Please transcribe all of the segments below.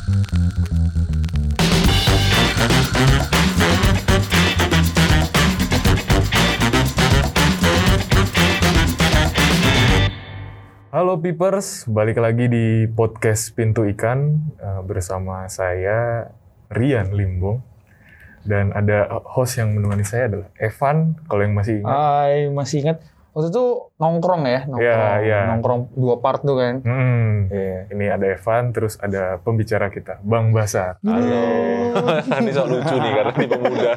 Halo Pipers, balik lagi di podcast Pintu Ikan eh, bersama saya Rian Limbong. Dan ada host yang menemani saya adalah Evan. Kalau yang masih ingat, Hai, masih ingat waktu itu nongkrong ya, nongkrong, Iya, iya. nongkrong dua part tuh kan. Hmm, Iya. ini ada Evan, terus ada pembicara kita, Bang Basar. Halo. ini sok lucu nih karena ini pemuda.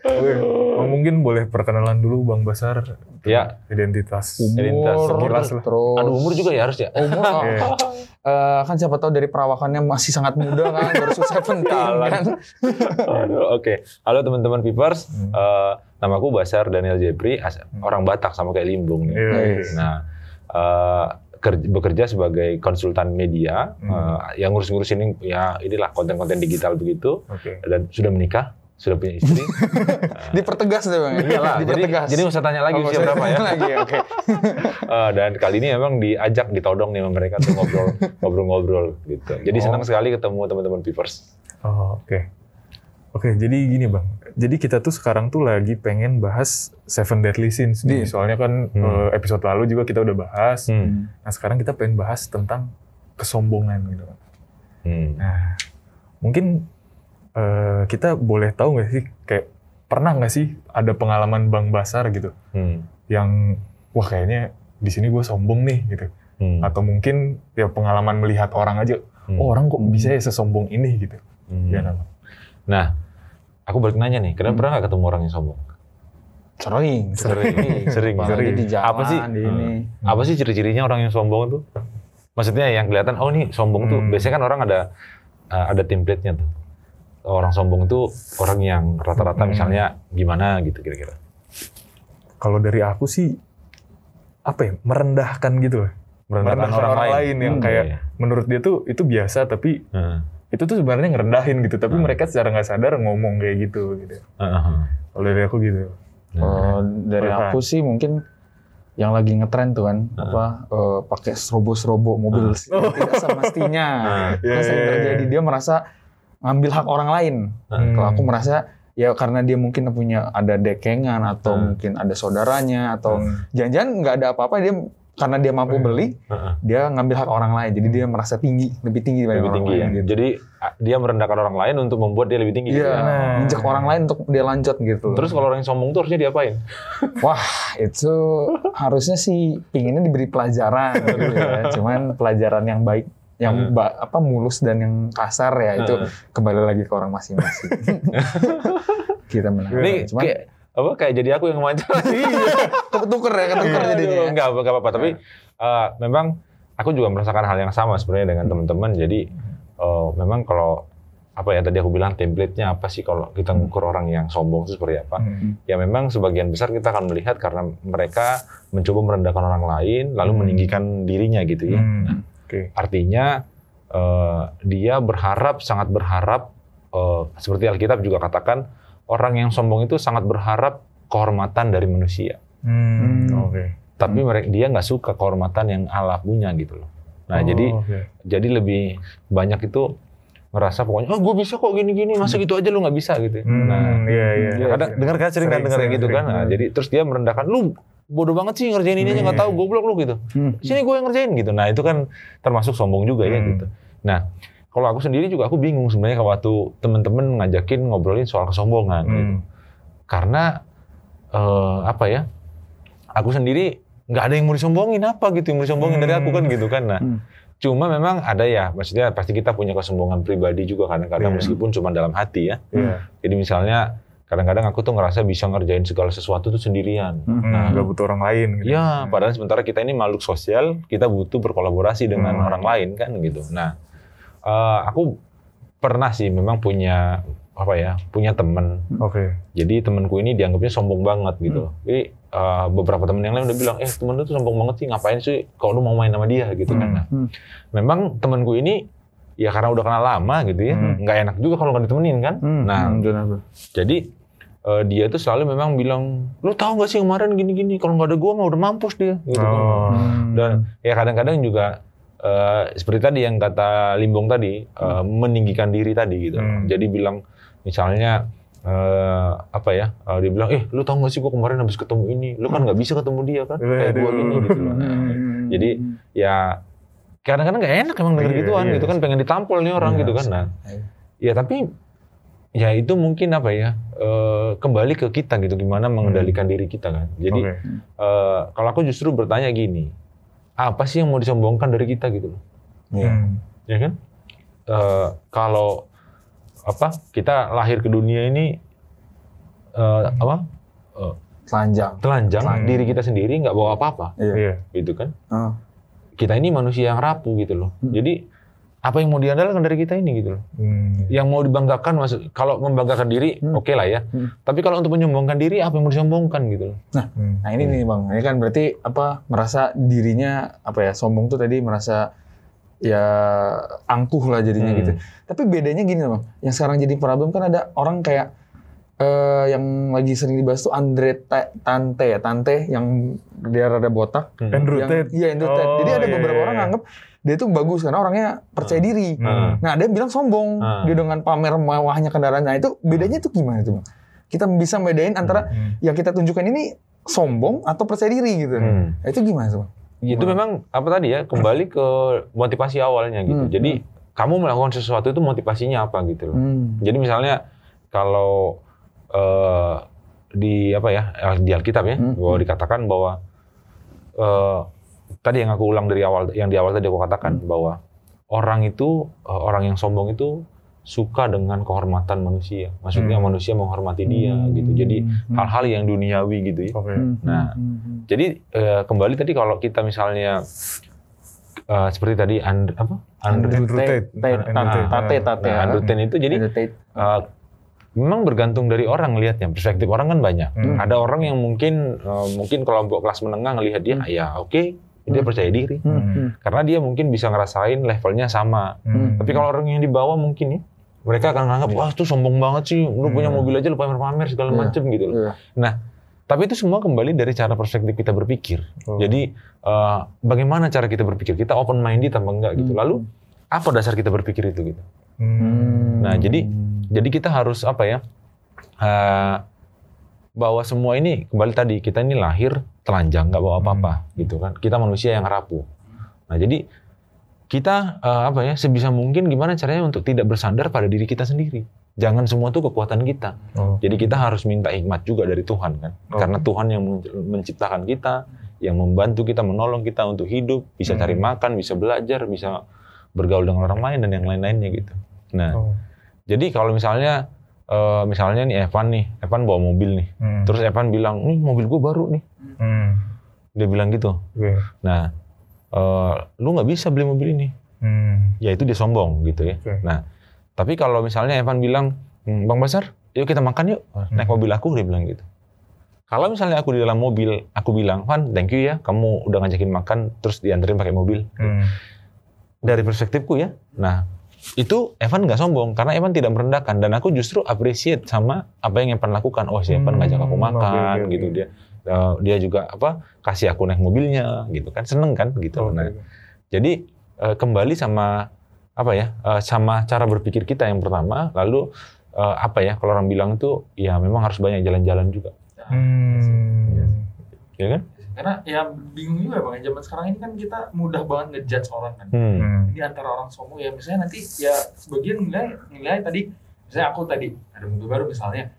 Oke, oh, mungkin boleh perkenalan dulu Bang Basar, ya, identitas. Identitas Umur, sekilas lah. terus aduh umur juga ya harus ya. umur oh, Iya. eh, kan siapa tahu dari perawakannya masih sangat muda kan, baru 17 kan. Aduh, Oke, halo teman-teman Pipers. Hmm. Eh, namaku Basar Daniel Jepri, as- orang Batak sama kayak Limbung nih. Iya, iya. Nah, eh, ker- bekerja sebagai konsultan media Hmm. eh, yang ngurus-ngurus ini ya inilah konten-konten digital begitu Oke. dan sudah menikah, sudah punya istri. Dipertegas deh bang. Iyalah, jadi, Dipertegas. jadi nggak usah tanya lagi Oh, usia berapa ya. lagi, oke. Eh, dan kali ini memang diajak ditodong nih sama mereka tuh ngobrol ngobrol-ngobrol gitu. Jadi Oh. senang sekali ketemu teman-teman Pipers. Oh, oke. Oke, jadi gini Bang. Jadi kita tuh sekarang tuh lagi pengen bahas Seven Deadly Sins. nih. Di- Soalnya kan Hmm. eh, episode lalu juga kita udah bahas. Hmm. Nah, sekarang kita pengen bahas tentang kesombongan gitu. Hmm. Nah, mungkin eh, kita boleh tahu nggak sih kayak pernah nggak sih ada pengalaman Bang Basar gitu Hmm. yang wah kayaknya di sini gue sombong nih gitu. Hmm. Atau mungkin ya pengalaman melihat orang aja, Hmm. oh orang kok bisa ya sesombong ini gitu. Hmm. Bang? Nah, aku balik nanya nih, kalian Hmm. pernah nggak ketemu orang yang sombong? Sering, Sering, sering. Sering. di jalan, Apa sih? di ini. Apa sih ciri-cirinya orang yang sombong tuh? Maksudnya yang kelihatan, oh nih sombong tuh, Hmm. biasanya kan orang ada uh, ada template-nya tuh. Orang sombong tuh orang yang rata-rata Hmm. misalnya gimana gitu kira-kira. Kalau dari aku sih apa ya merendahkan gitu loh. Merendahkan orang, lain. yang Hmm, kayak Iya. menurut dia tuh itu biasa tapi Heeh. Itu tuh sebenarnya ngerendahin gitu tapi Hmm. mereka secara nggak sadar ngomong kayak gitu gitu. Heeh. Kalau dari aku gitu. Oh, dari aku sih mungkin yang lagi ngetren tuh kan Ah. apa eh, pakai strobo-strobo mobil tidak semestinya. Ah. Iya, Kan sering iya, terjadi dia merasa ngambil hak orang lain. Hmm. Kalau aku merasa ya karena dia mungkin punya ada dekengan atau Hmm. mungkin ada saudaranya atau Hmm. jangan-jangan nggak ada apa-apa dia karena dia mampu Hmm. beli Heeh. dia ngambil hak orang lain jadi dia merasa tinggi lebih tinggi dibanding lebih orang tinggi ya. lain gitu. Jadi dia merendahkan orang lain untuk membuat dia lebih tinggi. Iya, gitu ya. Nah. injek orang lain untuk dia lanjut gitu. Terus kalau orang yang sombong tuh harusnya diapain? Wah, itu harusnya sih pinginnya diberi pelajaran gitu ya. Cuman pelajaran yang baik, yang Hmm. ba- apa mulus dan yang kasar ya itu Hmm. kembali lagi ke orang masing-masing. Kita menang. Ini Cuman kayak apa kayak jadi aku yang wawancara. ketuker ya, ketuker Aduh, jadinya. Enggak, enggak apa-apa. Tapi eh, memang aku juga merasakan hal yang sama sebenarnya dengan teman-teman. Jadi eh, memang kalau apa ya tadi aku bilang template-nya apa sih kalau kita ngukur orang yang sombong itu seperti apa? Hmm. Ya memang sebagian besar kita akan melihat karena mereka mencoba merendahkan orang lain lalu Hmm. meninggikan dirinya gitu ya. Hmm. Nah, Oke. Artinya eh, dia berharap, sangat berharap, eh, seperti Alkitab juga katakan, orang yang sombong itu sangat berharap kehormatan dari manusia. Hmm. Hmm. Oke. Tapi mereka dia nggak suka kehormatan yang Allah punya gitu loh. Nah Oh, jadi oke. jadi lebih banyak itu ngerasa pokoknya, oh gue bisa kok gini-gini, masa gitu aja lu nggak bisa gitu. Hmm, Nah, iya iya. Iya, kadang dengar kan sering, kan dengar gitu kan. Nah, jadi terus dia merendahkan lu bodoh banget sih ngerjain ini aja nggak Iya. tahu goblok lu gitu. Hmm. Sini gue yang ngerjain gitu. Nah itu kan termasuk sombong juga ya Hmm. gitu. Nah kalau aku sendiri juga aku bingung sebenarnya kalau waktu temen-temen ngajakin ngobrolin soal kesombongan Hmm. gitu. Karena eh, apa ya? Aku sendiri nggak ada yang mau disombongin apa gitu yang mau disombongin dari aku kan gitu kan. Nah Hmm. cuma memang ada ya, maksudnya pasti kita punya kesombongan pribadi juga kadang-kadang Iya. meskipun cuma dalam hati ya. Iya. Jadi misalnya kadang-kadang aku tuh ngerasa bisa ngerjain segala sesuatu tuh sendirian. Hmm. Hmm, nggak butuh orang lain. Gitu. Ya, padahal sementara kita ini makhluk sosial, kita butuh berkolaborasi dengan Hmm. orang lain kan gitu. Nah, eh, aku pernah sih memang punya apa ya, punya temen. Oke. Jadi temenku ini dianggapnya sombong banget gitu. Jadi eh, beberapa temen yang lain udah bilang, eh temen lu tuh sombong banget sih, ngapain sih kalau lu mau main sama dia gitu kan. Hmm. Nah, Hmm. memang temenku ini ya karena udah kenal lama gitu ya, Hmm. nggak enak juga kalau nggak ditemenin kan. Hmm. Nah, Hmm, jadi eh, dia tuh selalu memang bilang, lu tahu nggak sih kemarin gini-gini, kalau nggak ada gua mah udah mampus dia. Gitu kan. Oh. Hmm. Dan ya kadang-kadang juga eh, seperti tadi yang kata Limbong tadi eh, meninggikan diri tadi gitu. Hmm. Jadi bilang misalnya eh, apa ya? eh, dia bilang, eh lu tau gak sih gua kemarin habis ketemu ini, lu kan nggak bisa ketemu dia kan, kayak gua gini gitu loh. Nah, jadi ya kadang-kadang nggak enak emang denger Iya, gituan iya. gitu kan pengen ditampol nih orang Iya, gitu kan. Nah, Iya. ya tapi ya itu mungkin apa ya eh, kembali ke kita gitu gimana mengendalikan diri kita kan. Jadi Oke. eh, kalau aku justru bertanya gini, apa sih yang mau disombongkan dari kita gitu loh, Iya. Hmm. ya kan? Eh, kalau apa kita lahir ke dunia ini eh, apa eh, Telanjang. telanjang Hmm. diri kita sendiri nggak bawa apa-apa Iya. Iya. gitu kan? Ah. Kita ini manusia yang rapuh gitu loh. Hmm. Jadi apa yang mau diandalkan dari kita ini gitu loh? Hmm. Yang mau dibanggakan maksud kalau membanggakan diri Hmm. oke lah ya. Hmm. Tapi kalau untuk menyombongkan diri apa yang mau disombongkan gitu loh? Hmm. Nah ini nih bang, ini kan berarti apa merasa dirinya apa ya sombong tuh tadi merasa ya angkuh lah jadinya Hmm. gitu. Tapi bedanya gini bang, yang sekarang jadi problem kan ada orang kayak eh, yang lagi sering dibahas tuh Andre Ta- Tante ya, Tante yang dia rada botak. Hmm. Andrew yang, Tate. Iya Andrew Tate. Oh, Jadi ada iya, beberapa iya, orang iya. nganggep dia tuh bagus karena orangnya percaya diri. Hmm. Nah ada yang bilang sombong Hmm. dia dengan pamer mewahnya kendaraan. Nah itu bedanya tuh gimana tuh bang? Kita bisa bedain antara Hmm. yang kita tunjukkan ini sombong atau percaya diri gitu. Hmm. Nah, itu gimana tuh bang? Itu memang apa tadi ya kembali ke motivasi awalnya gitu. Hmm. Jadi kamu melakukan sesuatu itu motivasinya apa gitu loh. Hmm. Jadi misalnya kalau eh, di apa ya di Alkitab ya Hmm. bahwa dikatakan bahwa eh, tadi yang aku ulang dari awal yang di awal tadi aku katakan bahwa orang itu eh, orang yang sombong itu suka dengan kehormatan manusia. Maksudnya Hmm. manusia menghormati dia gitu. Jadi Hmm. hal-hal yang duniawi gitu ya. Hmm. Nah, Hmm. Jadi eh, kembali tadi kalau kita misalnya eh, seperti tadi And, apa? Andrew, Tate. Tate, Andrew Tate, Tate. Tate, Tate, nah, ya. Andrew Tate itu jadi Andrew Tate. eh, memang bergantung dari orang lihatnya. Perspektif orang kan banyak. Hmm. Ada orang yang mungkin eh, mungkin kelompok kelas menengah ngelihat dia, ya oke, dia Hmm. percaya diri. Hmm. Hmm. Karena dia mungkin bisa ngerasain levelnya sama. Hmm. Tapi kalau orang yang di bawah mungkin ya, mereka akan menganggap, wah itu sombong banget sih, lu punya Hmm. mobil aja lu pamer-pamer segala Iya. macem gitu loh. Iya. Nah, tapi itu semua kembali dari cara perspektif kita berpikir. Oh. Jadi eh, bagaimana cara kita berpikir? Kita open minded apa enggak gitu. Hmm. Lalu apa dasar kita berpikir itu gitu? Hmm. Nah, jadi jadi kita harus apa ya? eh, bahwa semua ini kembali tadi kita ini lahir telanjang nggak bawa apa-apa gitu kan. Kita manusia yang rapuh. Nah, jadi kita eh, apa ya sebisa mungkin gimana caranya untuk tidak bersandar pada diri kita sendiri. Jangan semua tuh kekuatan kita. Oh. Jadi kita harus minta hikmat juga dari Tuhan kan. Oh. Karena Tuhan yang men- menciptakan kita, yang membantu kita, menolong kita untuk hidup, bisa Hmm. cari makan, bisa belajar, bisa bergaul dengan orang lain dan yang lain-lainnya gitu. Nah, Oh. jadi kalau misalnya eh, misalnya nih Evan nih, Evan bawa mobil nih. Hmm. Terus Evan bilang, "Nih mobil gue baru nih." Hmm. Dia bilang gitu. Oke. Nah, eh, lu nggak bisa beli mobil ini. Hmm. Ya itu dia sombong gitu ya. Oke. Nah, tapi kalau misalnya Evan bilang, "Hmm, Bang Basar, yuk kita makan yuk. Naik mobil aku, dia bilang gitu. Kalau misalnya aku di dalam mobil, aku bilang, Van, thank you ya, kamu udah ngajakin makan, terus dianterin pakai mobil. Hmm. Dari perspektifku ya, nah itu Evan nggak sombong karena Evan tidak merendahkan dan aku justru appreciate sama apa yang Evan lakukan. Oh si Evan Hmm, ngajak aku oke, makan oke, gitu dia. Eh, dia juga apa kasih aku naik mobilnya gitu kan seneng kan gitu. Oke. Nah jadi eh, kembali sama apa ya eh, sama cara berpikir kita yang pertama lalu eh, apa ya kalau orang bilang itu ya memang harus banyak jalan-jalan juga Hmm. ya kan Karena ya bingung juga bang, zaman sekarang ini kan kita mudah banget ngejudge orang kan. hmm. Hmm. Ini antara orang sombong ya misalnya nanti ya sebagian nilai nilai tadi, misalnya aku tadi ada mobil baru misalnya,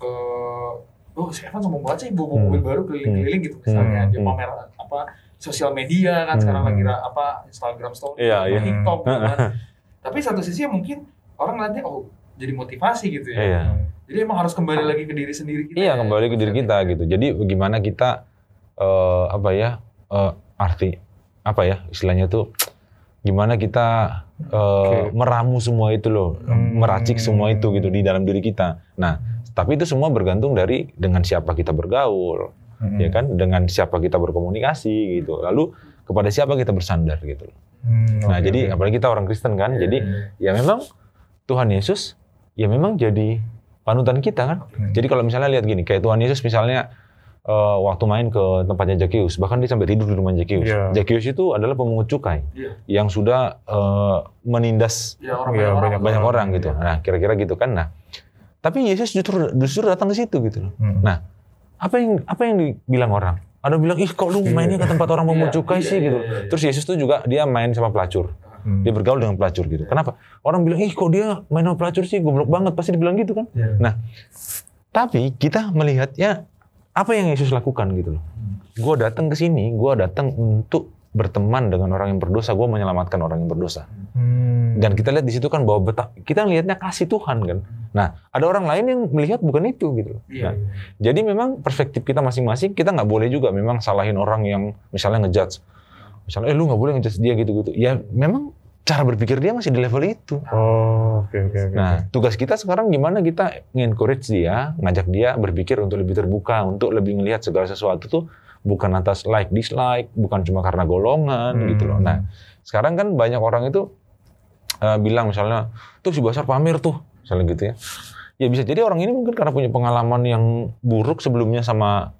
eh oh si Evan sombong banget sih bawa Hmm. mobil baru keliling-keliling gitu misalnya Hmm. dia Hmm. pamer apa sosial media kan sekarang Hmm. lagi ra- apa Instagram story, apa, iya. TikTok gitu kan. Tapi satu sisi mungkin orang ngeliatnya oh jadi motivasi gitu ya. Iya. Jadi emang harus kembali lagi ke diri sendiri kita. Iya ya. kembali ke diri kita gitu. Jadi bagaimana kita eh, apa ya eh, arti apa ya istilahnya tuh gimana kita eh, Oke. meramu semua itu loh, Hmm. meracik semua itu gitu di dalam diri kita. Nah tapi itu semua bergantung dari dengan siapa kita bergaul, Hmm. ya kan, dengan siapa kita berkomunikasi gitu. Lalu kepada siapa kita bersandar gitu. Hmm, Nah jadi oke. apalagi kita orang Kristen kan, jadi ya memang Tuhan Yesus ya memang jadi panutan kita kan. Hmm. Jadi kalau misalnya lihat gini, kayak Tuhan Yesus misalnya eh, waktu main ke tempatnya Zacchaeus, bahkan dia sampai tidur di rumah Zacchaeus. Iya. Zacchaeus itu adalah pemungut cukai Iya. yang sudah eh, menindas Ya orang Iya, banyak orang. banyak banyak orang Iya. gitu. Nah, kira-kira gitu kan. Nah, tapi Yesus justru justru datang ke situ gitu loh. Hmm. Nah, apa yang apa yang dibilang orang? Ada bilang, ih kok lu mainnya ke tempat orang pemungut Iya, cukai iya, sih iya, gitu. iya, iya. Terus Yesus tuh juga dia main sama pelacur. Hmm. Dia bergaul dengan pelacur gitu. Kenapa? Orang bilang, ih kok dia main sama pelacur sih, goblok banget. Pasti dibilang gitu kan. Iya. Nah, tapi kita melihatnya apa yang Yesus lakukan gitu loh. Gue datang ke sini, gue datang untuk berteman dengan orang yang berdosa, gue menyelamatkan orang yang berdosa. Hmm. Dan kita lihat di situ kan bahwa betah, kita lihatnya kasih Tuhan kan. Nah, ada orang lain yang melihat bukan itu gitu. loh. Iya. Nah, jadi memang perspektif kita masing-masing, kita nggak boleh juga memang salahin orang yang misalnya ngejudge. Misalnya, eh lu nggak boleh ngejudge dia gitu-gitu. Ya memang cara berpikir dia masih di level itu. Oh, oke oke oke. Nah, tugas kita sekarang gimana kita nge-encourage dia, ngajak dia berpikir untuk lebih terbuka, untuk lebih ngelihat segala sesuatu tuh bukan atas like dislike, bukan cuma karena golongan Hmm. gitu loh. Nah, sekarang kan banyak orang itu eh, bilang misalnya, tuh si Basar pamer tuh, misalnya gitu ya. Ya bisa jadi orang ini mungkin karena punya pengalaman yang buruk sebelumnya sama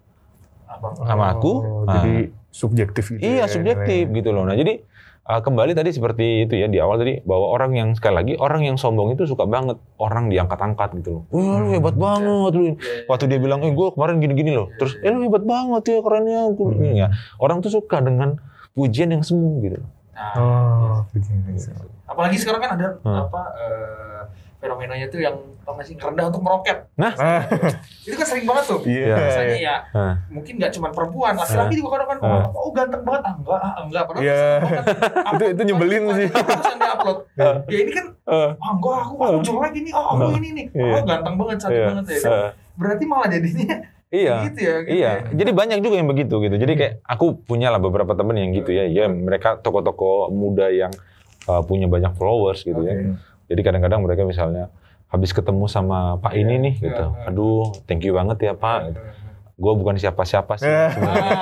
Abang. sama aku. Oh, Nah, jadi subjektif gitu. Iya ya, subjektif nilainya. gitu loh. Nah jadi uh, kembali tadi seperti itu ya di awal tadi bahwa orang yang sekali lagi orang yang sombong itu suka banget orang diangkat-angkat gitu loh. Wah lu hebat banget lu. Iya, iya. Waktu dia bilang, eh gue kemarin gini-gini loh. Terus, eh lu hebat banget ya kerennya. Gua- Hmm. Ya. Orang tuh suka dengan pujian yang semu gitu. loh. Nah, Oh, begini. apalagi sekarang kan ada Hmm. apa eh, fenomenanya tuh yang tau gak sih rendah untuk meroket. Ah, Itu kan sering banget tuh. Iya. Biasanya ya Nah, mungkin nggak cuma perempuan, laki-laki juga kadang kan Ah. oh ganteng banget, ah enggak, ah enggak. Padahal Iya. kan, Itu- itu nyebelin sih. Terus yang diupload. Ah. Ya ini kan, eh, ah enggak, aku aku jelek ini, oh aku ini nih, Iya. oh ganteng banget, cantik Iya. banget ya. eh, Berarti malah jadinya iya. gitu ya. Gitu Iya, ya. jadi banyak juga yang begitu gitu. Jadi kayak aku punya lah beberapa temen yang gitu ya. Ya mereka toko-toko muda yang uh, punya banyak followers gitu ya. Jadi kadang-kadang mereka misalnya habis ketemu sama Pak ini nih gitu. Iya. Aduh, thank you banget ya Pak. Gitu. Gue bukan siapa-siapa sih.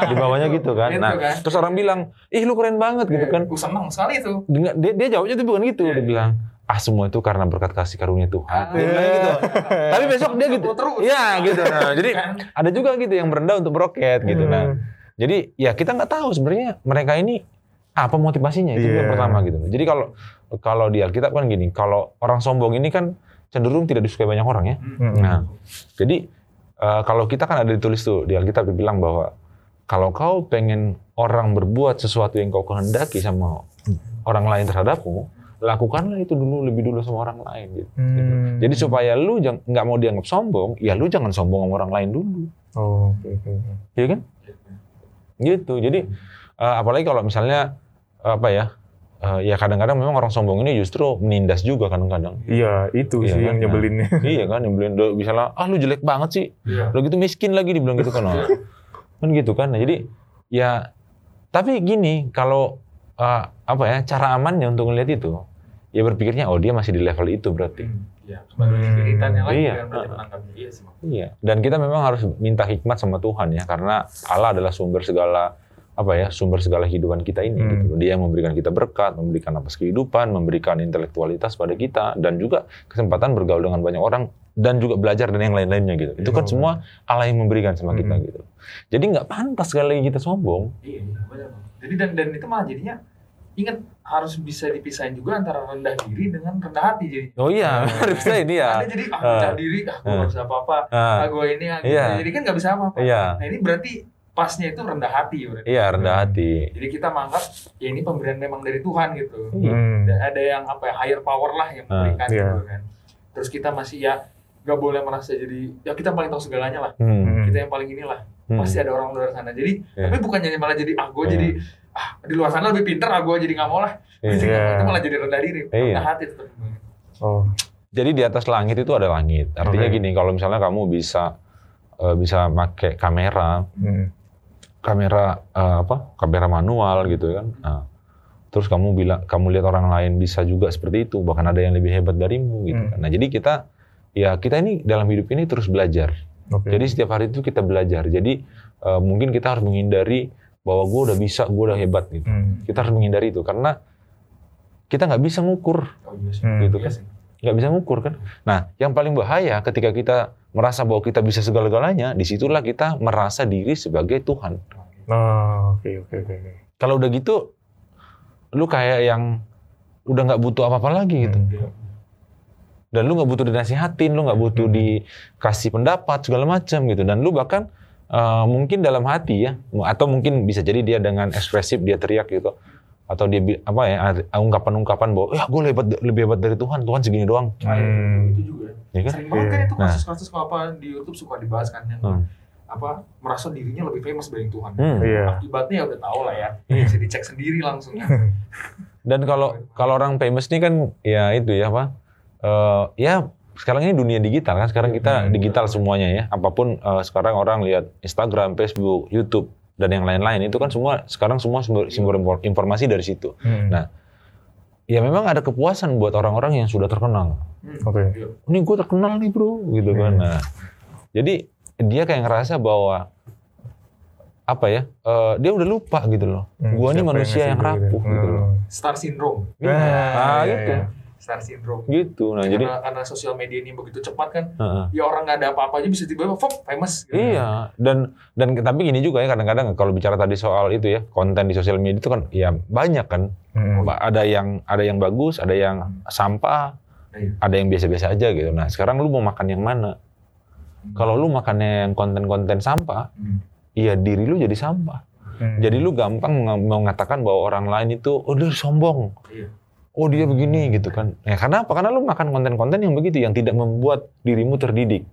Di bawahnya Itu, gitu kan. itu Nah, kan. terus orang bilang, ih lu keren banget gitu kan. Gue senang sekali itu. Dia, dia jawabnya tuh bukan gitu. Iya, Dia iya. bilang, ah semua itu karena berkat kasih karunia Tuhan. Ah. Dia bilang gitu. Tapi besok dia gitu. Iya gitu. Nah, jadi Kan? ada juga gitu yang berendah untuk meroket gitu. Hmm. Nah, jadi ya kita nggak tahu sebenarnya mereka ini apa motivasinya itu Iya. yang pertama gitu. Jadi kalau kalau di Alkitab kan gini, kalau orang sombong ini kan cenderung tidak disukai banyak orang ya. Hmm. Nah, jadi eh, kalau kita kan ada ditulis tuh di Alkitab dibilang bahwa kalau kau pengen orang berbuat sesuatu yang kau kehendaki sama orang lain terhadapmu, lakukanlah itu dulu lebih dulu sama orang lain gitu. Hmm. Jadi supaya lu nggak mau dianggap sombong, ya lu jangan sombong sama orang lain dulu. Oh, oke oke. oke. Iya kan? Gitu. Jadi eh, apalagi kalau misalnya apa ya? Eh, ya kadang-kadang memang orang sombong ini justru menindas juga kadang-kadang. Iya, itu Iya sih kan? yang nyebelinnya. iya kan, yang beliin do- misalnya ah lu jelek banget sih. Iya. Udah gitu miskin lagi dibilang gitu kan. Kan gitu kan. Nah, jadi ya tapi gini, kalau eh, apa ya? Cara amannya untuk ngelihat itu ya berpikirnya oh dia masih di level itu berarti. Sebagai Hmm. lagi Iya. kan berarti menangkapnya. Iya Bang. Iya, dan kita memang harus minta hikmat sama Tuhan ya, karena Allah adalah sumber segala apa ya, sumber segala kehidupan kita ini. Hmm. Gitu. Dia yang memberikan kita berkat, memberikan napas kehidupan, memberikan intelektualitas pada kita, dan juga kesempatan bergaul dengan banyak orang dan juga belajar dan yang lain-lainnya gitu. Itu kan Oh. semua Allah yang memberikan sama kita Hmm. gitu. Jadi nggak pantas sekali lagi kita sombong. Iya, iya. Jadi dan dan itu malah jadinya ingat harus bisa dipisahin juga antara rendah diri dengan rendah hati jadi. Oh iya, harusnya ini ya. Ada jadi ah, Ah. rendah diri, ah gue Ah. nggak bisa apa-apa, Ah, ah gue ini, ah, gitu. Iya. jadi kan nggak bisa apa-apa. Iya. Nah ini berarti pasnya itu rendah hati berarti. Iya rendah hati. Jadi kita menganggap ya ini pemberian memang dari Tuhan gitu. Iya. Hmm. Ada, ada yang apa ya higher power lah yang Ah, memberikan iya. gitu kan. Terus kita masih ya nggak boleh merasa jadi ya kita paling tahu segalanya lah. Hmm. Hmm. Kita yang paling inilah. Hmm. Pasti ada orang luar sana. Jadi Iya. tapi bukannya malah jadi ah gue Iya. jadi ah di luar sana lebih pinter ah gue jadi nggak mau lah. Itu Iya. Itu malah jadi rendah diri. Rendah hati tetap. Oh, Jadi di atas langit itu ada langit. Artinya Oke. gini, kalau misalnya kamu bisa eh, bisa pakai kamera, hmm. Kamera eh, apa? Kamera manual gitu kan. Nah, terus kamu bilang kamu lihat orang lain bisa juga seperti itu, bahkan ada yang lebih hebat darimu gitu Hmm. kan. Nah, jadi kita ya kita ini dalam hidup ini terus belajar. oke. Jadi setiap hari itu kita belajar. Jadi eh, mungkin kita harus menghindari bahwa gue udah bisa, gue udah hebat gitu. Hmm. Kita harus menghindari itu karena kita nggak bisa ngukur Oh iya sih. Hmm. gitu kan. nggak bisa ngukur kan. Nah, yang paling bahaya ketika kita merasa bahwa kita bisa segala-galanya, di situlah kita merasa diri sebagai Tuhan. Nah, oke oke oke. Kalau udah gitu, lu kayak yang udah nggak butuh apa-apa lagi gitu. Hmm. Dan lu nggak butuh dinasihatin, lu nggak butuh Hmm. dikasih pendapat segala macam gitu. Dan lu bahkan eh, mungkin dalam hati ya, atau mungkin bisa jadi dia dengan ekspresif dia teriak gitu, atau dia apa ya ungkapan-ungkapan bahwa ya gue lebih lebih hebat dari Tuhan, Tuhan segini doang, Nah, itu- Hmm. itu juga. ya kan? Sering banget kan itu Nah. kasus-kasus kalau apa di YouTube suka dibahas kan yang Hmm. apa merasa dirinya lebih famous dibanding Tuhan. Hmm. Iya. Akibatnya ya udah tahu lah ya. Iya. Bisa dicek sendiri langsung. ya. Dan kalau kalau orang famous ini kan ya itu ya apa? eh, ya sekarang ini dunia digital kan. Sekarang kita Hmm. digital semuanya ya. Apa pun eh, sekarang orang lihat Instagram, Facebook, YouTube dan yang lain-lain itu kan semua sekarang semua sumber, sumber info- informasi dari situ. Hmm. Nah, Ya memang ada kepuasan buat orang-orang yang sudah terkenal. Hmm. Oke. Iya. Ini gue terkenal nih bro, gitu kan. Hmm. Nah, jadi dia kayak ngerasa bahwa apa ya? eh, dia udah lupa gitu loh. Hmm, Gua ini manusia yang, ngasih gua gitu. rapuh gitu loh. Hmm. Star syndrome. Iya. Nah, ah, iya, gitu. iya. Star syndrome. Gitu. Nah, jadi karena, karena sosial media ini begitu cepat kan, heeh. ya orang nggak ada apa-apa aja bisa tiba-tiba fop, famous. gitu. Iya, dan dan tapi gini juga ya kadang-kadang kalau bicara tadi soal itu ya konten di sosial media itu kan ya banyak kan, Hmm. Ada yang ada yang bagus, ada yang sampah, Iya. ada yang biasa-biasa aja gitu. Nah sekarang lu mau makan yang mana? Kalau lu makannya yang konten-konten sampah, Hmm. iya diri lu jadi sampah. Hmm. Jadi lu gampang meng- mengatakan bahwa orang lain itu oh dia sombong, Iya. Oh dia begini gitu kan. Ya karena apa? Karena lu makan konten-konten yang begitu yang tidak membuat dirimu terdidik.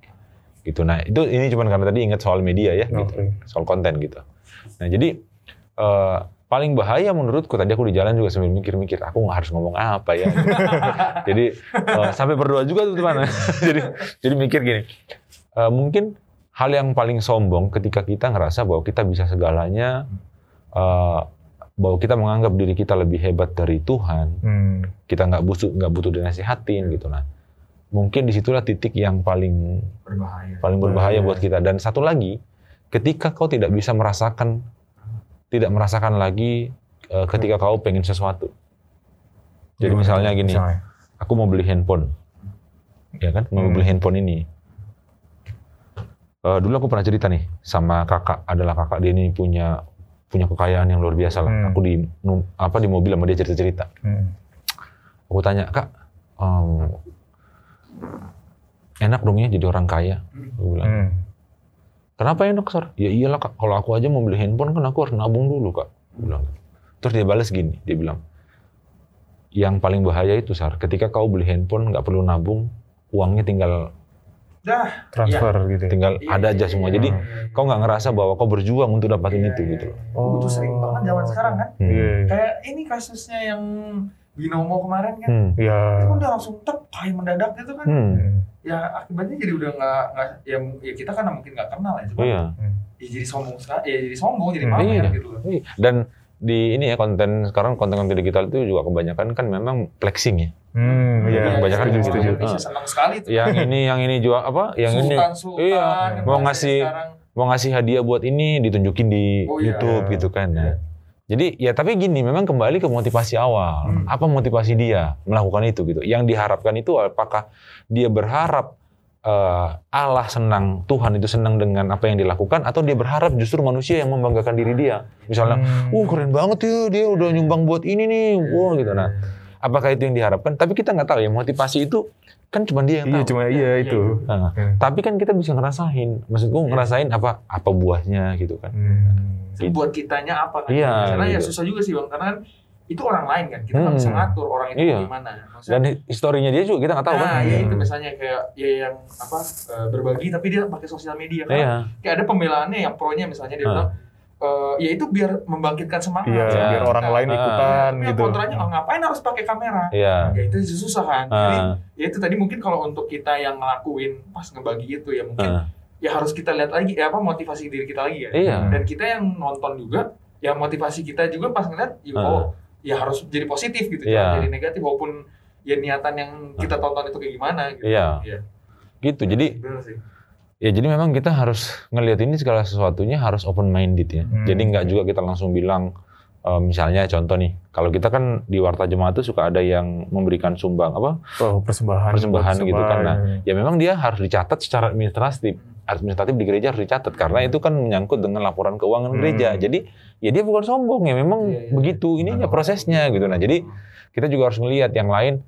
Gitu. Nah itu ini cuma karena tadi ingat soal media ya. gitu Oke. soal konten gitu. Nah jadi eh, paling bahaya menurutku tadi aku di jalan juga sambil mikir-mikir aku nggak harus ngomong apa ya. jadi eh, sampai berdoa juga tuh teman. jadi jadi mikir gini, eh, mungkin hal yang paling sombong ketika kita ngerasa bahwa kita bisa segalanya, eh, bahwa kita menganggap diri kita lebih hebat dari Tuhan, Hmm. kita nggak butuh nggak butuh dinasihatin gitu. Nah mungkin di situlah titik yang paling Berbahaya. paling berbahaya Bahaya. buat kita. Dan satu lagi, ketika kau tidak bisa merasakan, tidak merasakan lagi eh, ketika kau pengen sesuatu. Jadi Gimana misalnya gini, Misalnya. aku mau beli handphone, ya kan, mau Hmm. beli handphone ini. Eh, dulu aku pernah cerita nih sama kakak, adalah kakak dia ini punya punya kekayaan yang luar biasa lah. Hmm. Aku di apa di mobil sama dia cerita-cerita. Hmm. Aku tanya kak, em, enak dong ya jadi orang kaya. Aku bilang. Hmm. Kenapa enak, Sar? Ya iyalah, Kak. Kalau aku aja mau beli handphone, kan aku harus nabung dulu, Kak. Aku bilang. Terus dia balas gini, dia bilang, yang paling bahaya itu, Sar, ketika kau beli handphone, nggak perlu nabung, uangnya tinggal Dah. Transfer gitu. ya. tinggal Iya, ada aja iya, semua. iya, Jadi iya, iya. kau nggak ngerasa bahwa kau berjuang untuk dapatin Iya, itu iya, gitu loh. iya. Oh, itu sering banget zaman sekarang kan. Hmm. Iya. iya. Kayak ini kasusnya yang Binomo kemarin kan. Hmm. Iya. Itu kan udah langsung tep, tai mendadak gitu kan. Hmm. Ya akibatnya jadi udah nggak nggak ya, ya kita kan mungkin nggak kenal ya cuma Iya. ya jadi sombong sekali ya jadi sombong jadi Hmm, pamer iya. gitu loh. Iya. Dan di ini ya konten sekarang konten-konten digital itu juga kebanyakan kan memang flexing ya. Hmm. Iya. Iya, kebanyakan Setuju, gitu. setuju. Indonesia senang sekali tuh. Yang ini yang ini jual apa? Yang ini Sultan, Sultan, Iya. yang Mau ngasih- sekarang. mau ngasih hadiah buat ini ditunjukin di Oh, iya. YouTube gitu kan. Nah, Jadi ya tapi gini, memang kembali ke motivasi awal. Hmm. Apa motivasi dia melakukan itu gitu? Yang diharapkan itu apakah dia berharap eh, Allah senang, Tuhan itu senang dengan apa yang dilakukan, atau dia berharap justru manusia yang membanggakan diri dia? Misalnya, Hmm. uh keren banget ya dia udah nyumbang buat ini nih, wah gitu. Nah, apakah itu yang diharapkan? Tapi kita nggak tahu ya motivasi itu kan cuma dia yang Iya, tahu. cuma iya itu. Nah, Hmm. tapi kan kita bisa ngerasain, maksudku ngerasain apa apa buahnya gitu kan. Hmm. Itu buat kitanya apa kan? Iya, Karena ya gitu. susah juga sih bang, karena kan itu orang lain kan, kita nggak Hmm. bisa ngatur orang itu Iya. gimana. Maksudnya, Dan historinya dia juga kita nggak tahu nah, kan. ya Hmm. itu misalnya kayak ya yang apa eh, berbagi tapi dia pakai sosial media kan. Iya. Kayak ada pembelaannya yang pro-nya misalnya dia bilang eh, ya itu biar membangkitkan semangat. Iya, Iya. biar orang lain Ah. ikutan yang gitu. kontranya oh, ngapain harus pakai kamera? Iya. Ya itu susah kan. Jadi Ah, ya itu tadi mungkin kalau untuk kita yang ngelakuin pas ngebagi itu ya mungkin ah. ya harus kita lihat lagi ya apa motivasi diri kita lagi ya. Iya. Dan kita yang nonton juga ya motivasi kita juga pas ngeliat ya, Ah. oh ya harus jadi positif gitu jangan jadi negatif walaupun ya niatan yang kita tonton itu kayak gimana gitu. Iya. Iya. Gitu. Jadi sih. ya jadi memang kita harus ngelihat ini segala sesuatunya harus open minded ya. Hmm. Jadi nggak juga kita langsung bilang eh, misalnya contoh nih, kalau kita kan di Warta Jemaat tuh suka ada yang memberikan sumbang apa Oh, persembahan. Persembahan buat gitu kan. Nah, ya memang dia harus dicatat secara administratif. Administratif di gereja harus dicatat karena itu kan menyangkut dengan laporan keuangan Hmm. gereja. Jadi ya dia bukan sombong ya memang Iya, iya. begitu ini ya prosesnya gitu. Nah jadi kita juga harus melihat yang lain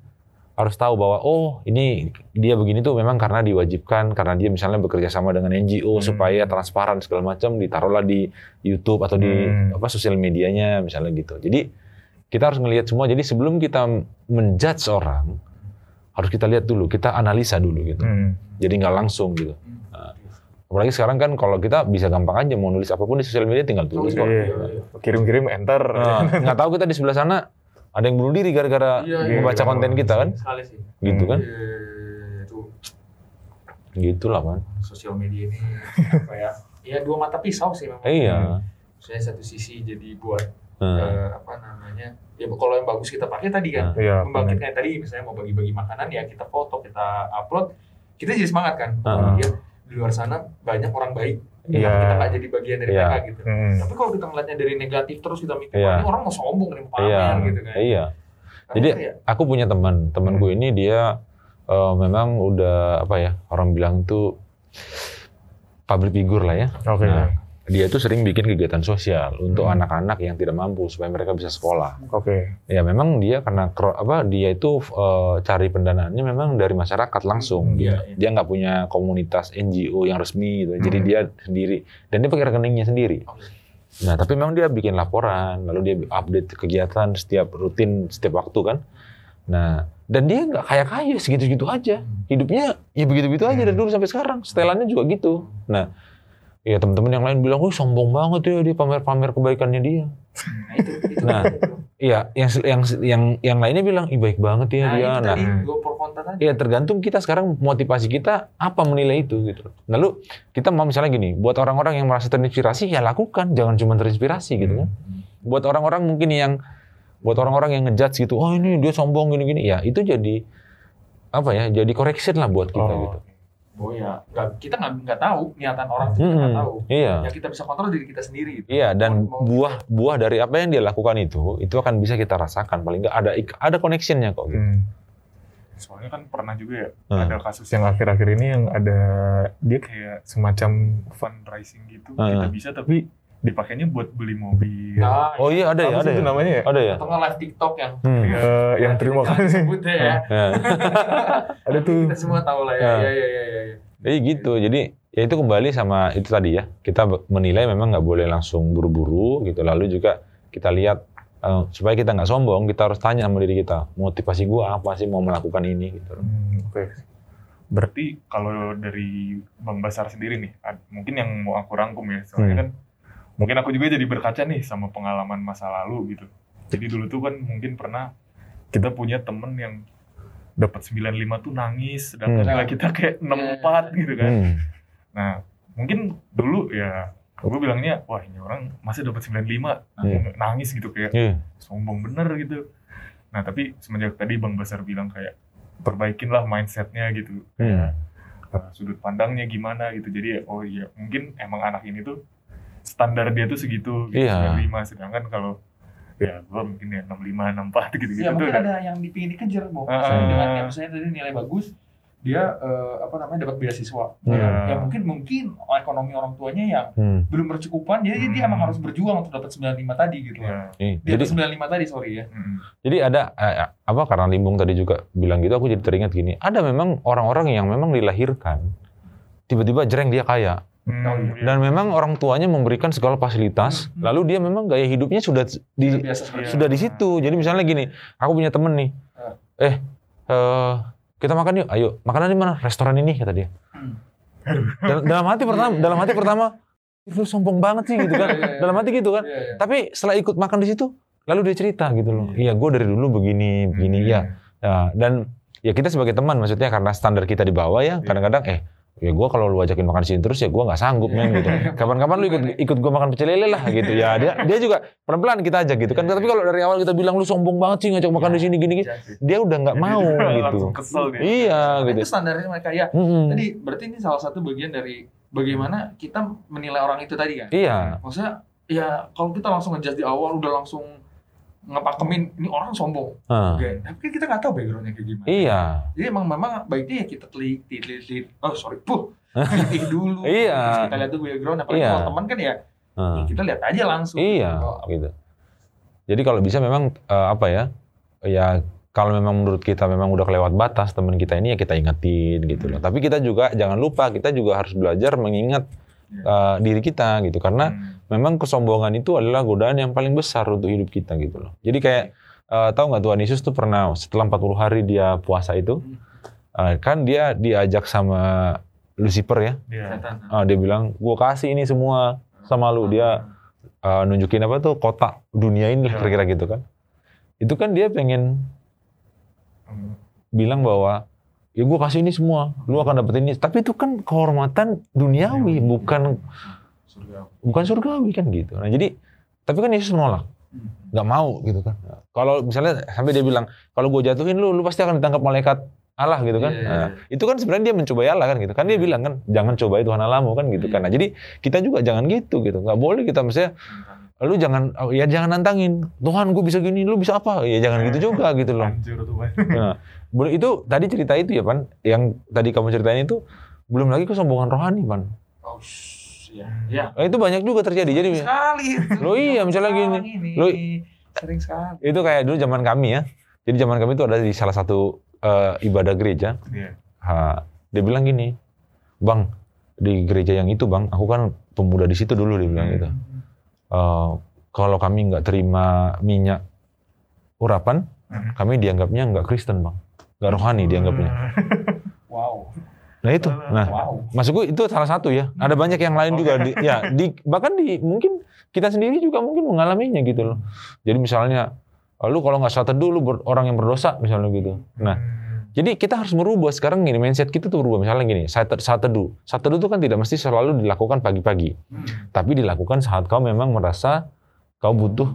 harus tahu bahwa oh ini dia begini tuh memang karena diwajibkan karena dia misalnya bekerja sama dengan NGO Hmm. supaya transparan segala macam ditaruhlah di YouTube atau di Hmm. apa sosial medianya misalnya gitu. Jadi kita harus melihat semua. Jadi sebelum kita menjudge orang harus kita lihat dulu, kita analisa dulu gitu. Hmm. Jadi nggak langsung gitu. Nah, apalagi sekarang kan kalau kita bisa gampang aja mau nulis apa pun di sosial media tinggal tulis kok. Iya. Kirim-kirim enter. Nah, nggak tahu kita di sebelah sana ada yang bunuh diri gara-gara Iya, iya. membaca konten kita kan, sekali sih gitu kan? Iya, itu Gitulah kan. sosial media ini apa ya ya dua mata pisau sih memang Iya. saya satu sisi jadi buat Hmm. eh, apa namanya ya kalau yang bagus kita pakai tadi kan Iya. membangkitkan tadi misalnya mau bagi-bagi makanan ya kita foto kita upload kita jadi semangat kan Ah. ya di luar sana banyak orang baik Iya. Kenapa kita nggak jadi bagian dari Iya. mereka gitu Hmm. tapi kalau kita ngeliatnya dari negatif terus kita mikir Iya. "Wah, ini orang mau sombong nih mau pamer Iya. gitu kan Iya. Karena Jadi kayak, aku punya teman, temanku ini dia eh, memang udah apa ya orang bilang tuh public figure lah ya. Oke. Nah, dia itu sering bikin kegiatan sosial untuk Hmm. anak-anak yang tidak mampu supaya mereka bisa sekolah. Oke. Ya memang dia karena apa dia itu eh, cari pendanaannya memang dari masyarakat langsung. Iya, Dia iya. dia nggak punya komunitas NGO yang resmi gitu. Jadi Hmm. dia sendiri dan dia pakai rekeningnya sendiri. Nah, tapi memang dia bikin laporan, lalu dia update kegiatan setiap rutin setiap waktu kan. Nah, dan dia nggak kaya-kaya segitu-segitu aja. Hidupnya ya begitu-begitu aja dari dulu sampai sekarang. Setelannya juga gitu. Nah, ya teman-teman yang lain bilang, "Oh, sombong banget ya dia pamer-pamer kebaikannya dia." nah itu itu Nah, Iya, yang yang yang yang lainnya bilang, "Ih, baik banget ya nah, dia." itu Nah, tadi gue pro kontra tadi ya tergantung kita sekarang motivasi kita apa menilai itu gitu. Lalu kita mau misalnya gini, buat orang-orang yang merasa terinspirasi ya lakukan, jangan cuma terinspirasi gitu kan. Buat orang-orang mungkin yang buat orang-orang yang ngejudge gitu, oh ini dia sombong gini-gini, ya itu jadi apa ya, jadi correction lah buat kita Oh. gitu. Oh ya nggak kita nggak nggak tahu niatan orang itu kita nggak Mm-mm. tahu Iya. yang kita bisa kontrol diri kita sendiri gitu. Iya dan Mau- mau- buah buah dari apa yang dia lakukan itu itu akan bisa kita rasakan paling nggak ada ada connectionnya kok gitu. Hmm. Soalnya kan pernah juga ya Hmm. ada kasus Yang akhir-akhir ini yang ada dia kayak semacam fundraising gitu Hmm. kita bisa tapi dipakainya buat beli mobil. nah, Oh iya ada ya ada itu ya. namanya ya? Ada ya. atau nggak live TikTok yang Hmm. Iya. Eh, yang terima kasih. disebut deh ya. Ya. Ada tuh. Kita semua tahu lah ya. Ya. Iya iya iya iya. Ya. Jadi gitu. Jadi ya itu kembali sama itu tadi ya. Kita menilai memang nggak boleh langsung buru-buru gitu. Lalu juga kita lihat eh, supaya kita nggak sombong, kita harus tanya sama diri kita, motivasi gua apa sih mau melakukan ini gitu. Hmm, Oke. Berarti kalau dari Bang Basar sendiri nih, mungkin yang mau aku rangkum ya, soalnya Hmm. kan mungkin aku juga jadi berkaca nih sama pengalaman masa lalu gitu. Jadi dulu tuh kan mungkin pernah kita punya temen yang dapat 95 tuh nangis, sedangkan Hmm. nilai kita kayak 64 gitu kan. Hmm. Nah, mungkin dulu ya gue bilangnya, wah ini orang masih dapat 95, Hmm. nangis gitu kayak Iya. sombong bener gitu. Nah tapi semenjak tadi Bang Basar bilang kayak perbaikinlah mindsetnya gitu, Hmm. Uh, sudut pandangnya gimana gitu. Jadi oh iya mungkin emang anak ini tuh standar dia tuh segitu gitu, Iya. 95 sedangkan kalau ya gue mungkin ya 65 64 gitu gitu Ya, tuh mungkin ada yang dipingin dikejar, Bo. Ah. Misalnya dengan yang misalnya tadi nilai bagus, dia eh, apa namanya dapat beasiswa. Hmm. Ya mungkin mungkin ekonomi orang tuanya yang Hmm. belum bercukupan, jadi dia Hmm. emang harus berjuang untuk dapat 95 tadi gitu. ya. Nih, Di Jadi atas 95 tadi, sorry ya. mm, Jadi ada eh, apa karena Limbung tadi juga bilang gitu, aku jadi teringat gini. Ada memang orang-orang yang memang dilahirkan tiba-tiba jreng dia kaya mm, Oh, iya. iya. dan memang orang tuanya memberikan segala fasilitas, Hmm. lalu dia memang gaya hidupnya sudah di biasa Iya. sudah di situ. Jadi misalnya gini, aku punya temen nih, Ah. eh eh, kita makan yuk, ayo makanan di mana? Restoran ini kata dia. Hmm. Dalam, dalam hati pertama, dalam hati pertama, lu sombong banget sih gitu kan. Iya, iya. Dalam hati gitu kan. Iya. Tapi setelah ikut makan di situ, lalu dia cerita gitu loh. Iya, gue dari dulu begini, begini Hmm. ya. Ya, dan ya kita sebagai teman maksudnya karena standar kita di bawah ya, kadang-kadang eh ya gue kalau lu ajakin makan sini terus ya gue nggak sanggup men gitu. Kapan-kapan lu ikut ikut gue makan pecel lele lah gitu ya. Dia dia juga pelan-pelan kita ajak gitu kan. Tapi kalau dari awal kita bilang lu sombong banget sih ngajak makan di sini gini-gini, Iya dia udah nggak Jadi mau gitu. kesel. Iya Nah, gitu. Itu standarnya mereka ya. Tadi berarti ini salah satu bagian dari bagaimana kita menilai orang itu tadi kan. Iya. Maksudnya ya kalau kita langsung ngejudge di awal udah langsung ngepakemin ini orang sombong. Ah. Oke, tapi kan kita nggak tahu backgroundnya kayak gimana. Iya. Jadi emang memang baiknya ya kita teliti, teliti, oh sorry, puh, teliti dulu. Iya. Terus kita lihat dulu background, apalagi Iya. kalau teman kan ya, Ah. ya kita lihat aja langsung. Iya, Oh, gitu. Jadi kalau bisa memang eh, apa ya? Ya kalau memang menurut kita memang udah kelewat batas teman kita ini ya kita ingetin gitu loh. Tapi kita juga jangan lupa kita juga harus belajar mengingat eh, diri kita gitu karena Hmm. memang kesombongan itu adalah godaan yang paling besar untuk hidup kita gitu loh. Jadi kayak eh, tahu nggak Tuhan Yesus tuh pernah setelah 40 hari dia puasa itu eh, kan dia diajak sama Lucifer ya. Iya. Setan. Ah, dia bilang, gua kasih ini semua sama lu. Dia uh, nunjukin apa tuh kotak dunia ini Iya. kira-kira gitu kan. Itu kan dia pengen Hmm. bilang bahwa ya gua kasih ini semua, lu akan dapet ini. Tapi itu kan kehormatan duniawi, bukan Surga. bukan surgawi kan gitu. Nah jadi, tapi kan Yesus menolak, Hmm. nggak mau gitu kan. Kalau misalnya sampai dia bilang, kalau gue jatuhin lu, lu pasti akan ditangkap malaikat Allah gitu kan. Iya, iya, Nah, iya. itu kan sebenarnya dia mencobai Allah kan gitu. Kan dia bilang kan, jangan cobai Tuhan Allahmu kan gitu kan. Nah jadi kita juga jangan gitu gitu. Nggak boleh kita misalnya, lu jangan ya jangan nantangin Tuhan gue bisa gini lu bisa apa ya jangan gitu juga gitu loh Hancur tuh Pan. nah, itu tadi cerita itu ya pan yang tadi kamu ceritain itu belum lagi kesombongan rohani pan Oh, ya, ya. Nah, itu banyak juga terjadi jadi Sekali. itu. Lo iya, misalnya gini. Lo- sering sekali. itu kayak dulu zaman kami ya jadi zaman kami itu ada di salah satu eh, ibadah gereja Iya. Ha, dia bilang gini bang di gereja yang itu bang aku kan pemuda di situ dulu dia bilang gitu Eh, kalau kami nggak terima minyak urapan Hmm. kami dianggapnya nggak Kristen bang nggak rohani dianggapnya Wow. nah itu nah Wow. maksudku itu salah satu ya ada banyak yang lain juga di, ya di bahkan di mungkin kita sendiri juga mungkin mengalaminya gitu loh jadi misalnya lu kalau nggak saat teduh lu ber- orang yang berdosa misalnya gitu nah Hmm. Jadi kita harus merubah. Sekarang gini mindset kita tuh berubah. Misalnya gini saat saat teduh saat teduh itu kan tidak mesti selalu dilakukan pagi-pagi. Tapi dilakukan saat kau memang merasa kau butuh.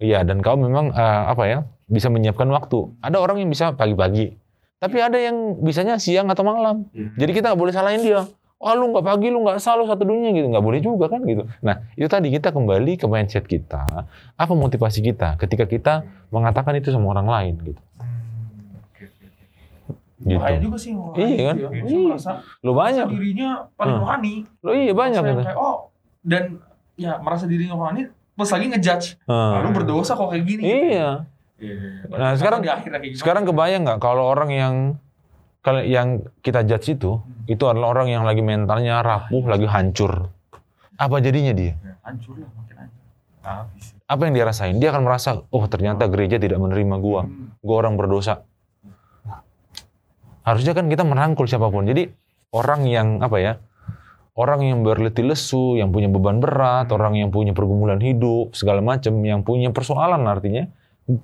Iya dan kau memang eh, apa ya bisa menyiapkan waktu. Ada orang yang bisa pagi-pagi tapi ada yang bisanya siang atau malam. Iya. jadi kita nggak boleh salahin dia. Oh lu nggak pagi lu nggak selalu satu dunia gitu. Nggak boleh juga kan gitu. Nah itu tadi kita kembali ke mindset kita. Apa motivasi kita ketika kita mengatakan itu sama orang lain gitu Hmm. Oke, oke, oke. Gitu Bahaya juga sih Iya kan? gitu ya. Iya. merasa lo banyak merasa dirinya paling Hmm. rohani. lo iya banyak gitu kayak, oh, dan ya merasa dirinya rohani plus lagi ngejudge. Ah. Lu berdosa kok kayak gini. iya Iya. Nah, sekarang- di akhirnya kayak gimana? sekarang kebayang nggak kalau orang yang kalau yang kita judge itu itu adalah orang yang lagi mentalnya rapuh lagi hancur apa jadinya dia Ya, hancur lah makin hancur. Habis. apa yang dia rasain dia akan merasa oh ternyata gereja tidak menerima gua Hmm. gua orang berdosa harusnya kan kita merangkul siapa pun jadi orang yang apa ya orang yang berletih lesu yang punya beban berat orang yang punya pergumulan hidup segala macam yang punya persoalan artinya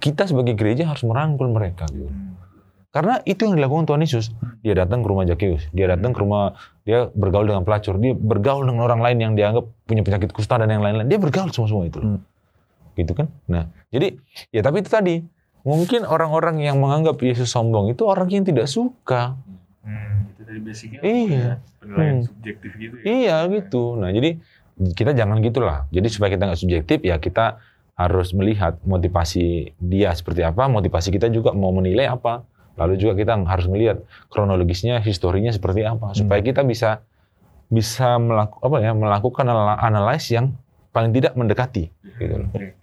kita sebagai gereja harus merangkul mereka gitu. Karena itu yang dilakukan Tuhan Yesus. Dia datang ke rumah Zakius, dia datang ke rumah, dia bergaul dengan pelacur, dia bergaul dengan orang lain yang dianggap punya penyakit kusta dan yang lain-lain. Dia bergaul semua semua itu. Hmm. Gitu kan? Nah, jadi ya tapi itu tadi mungkin orang-orang yang menganggap Yesus sombong itu orang yang tidak suka. Hmm. Itu dari basicnya. Iya. Penilaian Hmm. subjektif gitu ya. Iya gitu. Nah, jadi kita jangan gitulah. Jadi supaya kita nggak subjektif ya kita harus melihat motivasi dia seperti apa, motivasi kita juga mau menilai apa. Lalu juga kita harus melihat kronologisnya, historinya seperti apa supaya kita bisa bisa melaku, apa ya, melakukan anal- analis yang paling tidak mendekati gitu loh. Oke.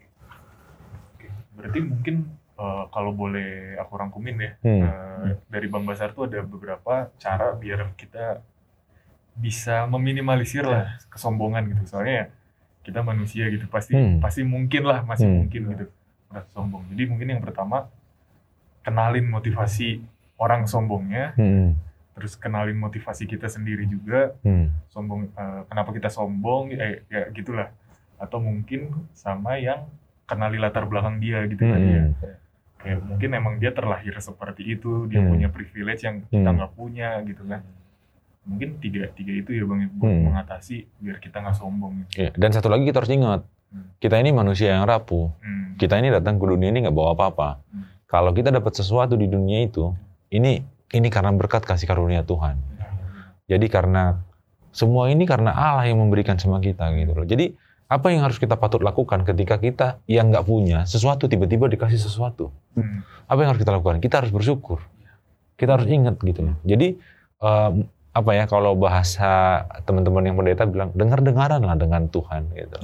Oke. Berarti mungkin eh, kalau boleh aku rangkumin ya, Hmm. eh, dari Bang Basar tuh ada beberapa cara biar kita bisa meminimalisir lah kesombongan gitu. Soalnya ya kita manusia gitu, pasti Hmm. pasti mungkin lah masih Hmm. mungkin gitu merasa sombong. Jadi mungkin yang pertama kenalin motivasi orang sombongnya, Hmm. terus kenalin motivasi kita sendiri juga Hmm. sombong eh, kenapa kita sombong eh ya gitulah atau mungkin sama yang kenali latar belakang dia gitu Hmm. tadi ya kayak mungkin emang dia terlahir seperti itu dia Hmm. punya privilege yang kita Hmm. nggak punya gitu kan mungkin tiga tiga itu ya bang ya, buat Hmm. mengatasi biar kita nggak sombong gitu. Ya, Dan satu lagi kita harus ingat, Hmm. kita ini manusia yang rapuh. Hmm. kita ini datang ke dunia ini nggak bawa apa-apa. Hmm. Kalau kita dapat sesuatu di dunia itu, ini ini karena berkat kasih karunia Tuhan. Jadi karena semua ini karena Allah yang memberikan sama kita gitu loh. Jadi apa yang harus kita patut lakukan ketika kita yang nggak punya sesuatu tiba-tiba dikasih sesuatu? Hmm. Apa yang harus kita lakukan? Kita harus bersyukur. Kita harus ingat gitu loh. Jadi em, apa ya kalau bahasa teman-teman yang pendeta bilang dengar-dengaran lah dengan Tuhan gitu.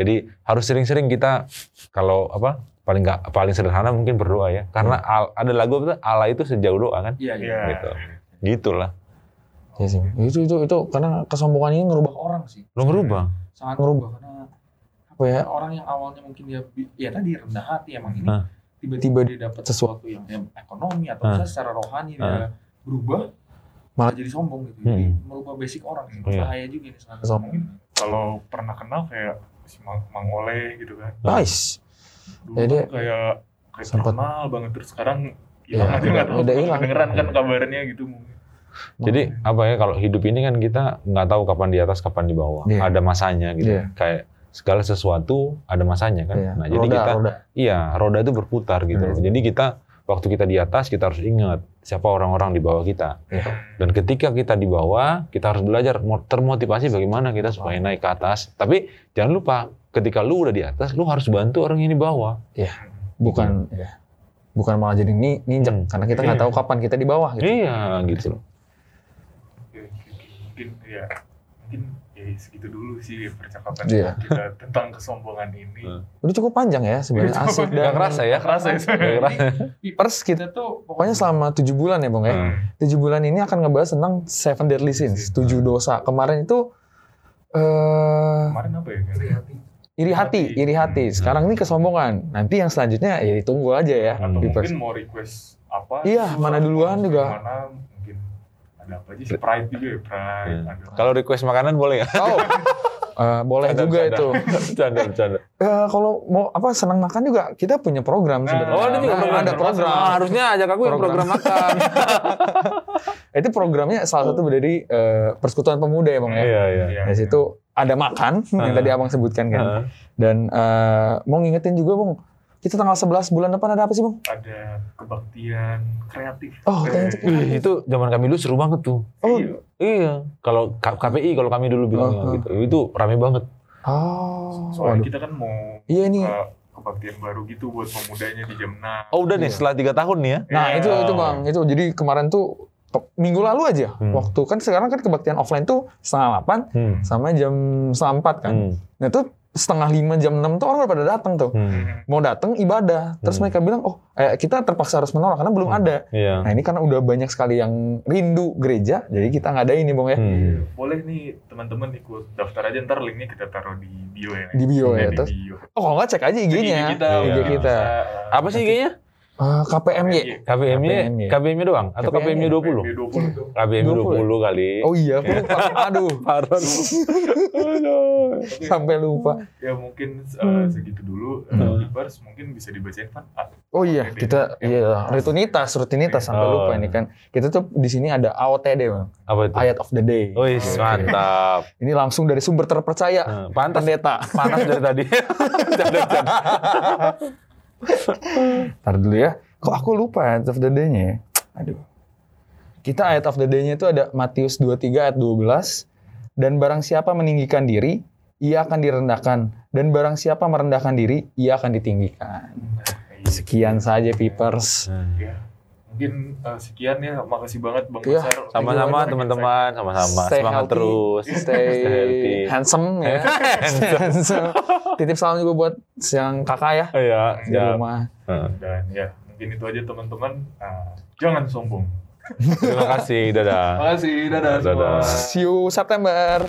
Jadi harus sering-sering kita kalau apa paling nggak paling sederhana mungkin berdoa ya. Karena al- ada lagu apa tuh, Allah itu sejauh doa kan. Iya, iya. Iya. Gitu. Gitulah. Iya sih. Itu itu itu karena kesombongan ini ngerubah Orang sih. Lo ngerubah. Sangat Ngerubah. berubah karena apa ya? orang yang awalnya mungkin dia ya tadi rendah hati emang ini tiba-tiba Tiba- dia dapat sesuatu yang ya, ekonomi atau misalnya secara rohani dia berubah Malah- malah jadi sombong gitu. Jadi Hmm. merubah basic orang sih. Iya. Bahaya juga ini sangat Sombong. Kalau pernah kenal kayak si Mang, Mang gitu kan. Nice. Dulu Ya, dia kan kayak kayak sempat- terkenal banget terus sekarang Ya, hilang aja nggak tahu. udah hilang. Kedengeran kan kabarnya gitu. Jadi apa ya kalau hidup ini kan kita nggak tahu kapan di atas kapan di bawah. Iya. Ada masanya gitu. Iya. Kayak segala sesuatu ada masanya kan. Iya. Nah, jadi roda, kita roda. iya, roda itu berputar gitu. Iya. loh. Jadi kita waktu kita di atas kita harus ingat siapa orang-orang di bawah kita. Iya. Dan ketika kita di bawah, kita harus belajar mo- termotivasi bagaimana kita supaya naik ke atas. Tapi jangan lupa ketika lu udah di atas, lu harus bantu orang yang di bawah. Bukan ya. Bukan malah jadi ni ninjek Hmm. karena kita nggak Iya. tahu kapan kita di bawah gitu. Iya, gitu. loh. Mungkin ya mungkin ya segitu dulu sih percakapan Iya. kita tentang kesombongan ini. Hmm. Udah cukup panjang ya sebenarnya asik panjang. dan Gak kerasa ya? Kerasa ya. Pers kita tuh pokoknya selama tujuh bulan ya bang ya. Hmm. Tujuh bulan ini akan ngebahas tentang seven deadly sins, tujuh dosa. Kemarin itu eh Kemarin apa ya? iri hati, iri hati. Sekarang ini kesombongan. Nanti yang selanjutnya ya ditunggu aja ya. Atau di mungkin pers. mau request apa? Iya, mana duluan juga. Mana ada apa aja sih? Pride juga ya, Pride. Hmm. Ada. Kalau request makanan boleh ya? Oh, eh, boleh Bercanda, juga bercanda. itu. Bercanda, bercanda. Eh, kalau mau apa senang makan juga kita punya program Nah, sebenarnya. Oh, ada juga Nah, program. ada program. Ah, harusnya ajak aku yang Program. program makan. Itu programnya salah satu dari eh, Persekutuan Pemuda ya bang ya. Iya, iya. Iya. Dari situ ada makan yang Ah. tadi abang sebutkan kan. Dan eh, mau ngingetin juga bang, kita tanggal 11 bulan depan ada apa sih bang? Ada kebaktian kreatif. Oh, Eh, kreatif. Wih, itu zaman kami dulu seru banget tuh. Oh, iya. Iya. Kalau KPI kalau kami dulu bilang Oh, oh. gitu. Itu rame banget. oh, Soalnya waduh. kita kan mau Iya ini. kebaktian baru gitu buat pemudanya di jam 6. Oh, udah nih Iya. setelah tiga tahun nih ya. Nah Iya. itu itu bang, itu jadi kemarin tuh minggu lalu aja, Hmm. waktu kan sekarang kan kebaktian offline tuh setengah 8 Hmm. sama jam setengah 4 kan. Hmm. Nah itu setengah 5 jam 6 tuh orang udah pada datang tuh. Hmm. Mau datang ibadah. Terus Hmm. mereka bilang, oh eh, kita terpaksa harus menolak karena belum Hmm. ada. Iya. Nah ini karena udah banyak sekali yang rindu gereja, jadi kita ngadain nih bang ya. Hmm. Boleh nih teman-teman ikut daftar aja ntar linknya kita taruh di bio ya. Di bio ya, di terus? bio. Oh kalau nggak cek aja IG-nya. IG kita, Iya. IG kita. Apa sih kayaknya? Eh, KPMY. KPM-nya, KPM-nya. KPM-nya doang? Atau KPM-nya. KPM-nya 20? 20. KPM 20. 20 kali. Oh iya, aku lupa. Aduh, Parah. Sampai lupa. Ya mungkin uh, Hmm. segitu dulu. Hmm. Uh, Keepers mungkin bisa dibacain kan? Ah, Oh iya, kita iya rutinitas, rutinitas sampai Oh. lupa ini kan. Kita tuh di sini ada AOTD, Bang. Apa itu? Ayat of the day. Wih, Oke. mantap. Ini langsung dari sumber terpercaya. Nah, Pantas Pendeta. panas dari tadi. Ntar dulu ya. Kok aku lupa ayat of the day-nya ya? Aduh. Kita ayat of the day-nya itu ada Matius 23 ayat 12. Dan barang siapa meninggikan diri, ia akan direndahkan. Dan barang siapa merendahkan diri, ia akan ditinggikan. Sekian saja, Peepers. Mungkin uh, sekian ya. Makasih banget Bang Iya. Besar. Sama-sama teman-teman, sama-sama. Stay Semangat healthy, terus. Stay, healthy. handsome ya. handsome. Titip salam juga buat yang kakak ya Iya, di siap. rumah. Heeh. Dan ya mungkin itu aja teman-teman. Ah, jangan sombong. Terima kasih, dadah. Makasih. Dadah. Dadah. semua. See you September.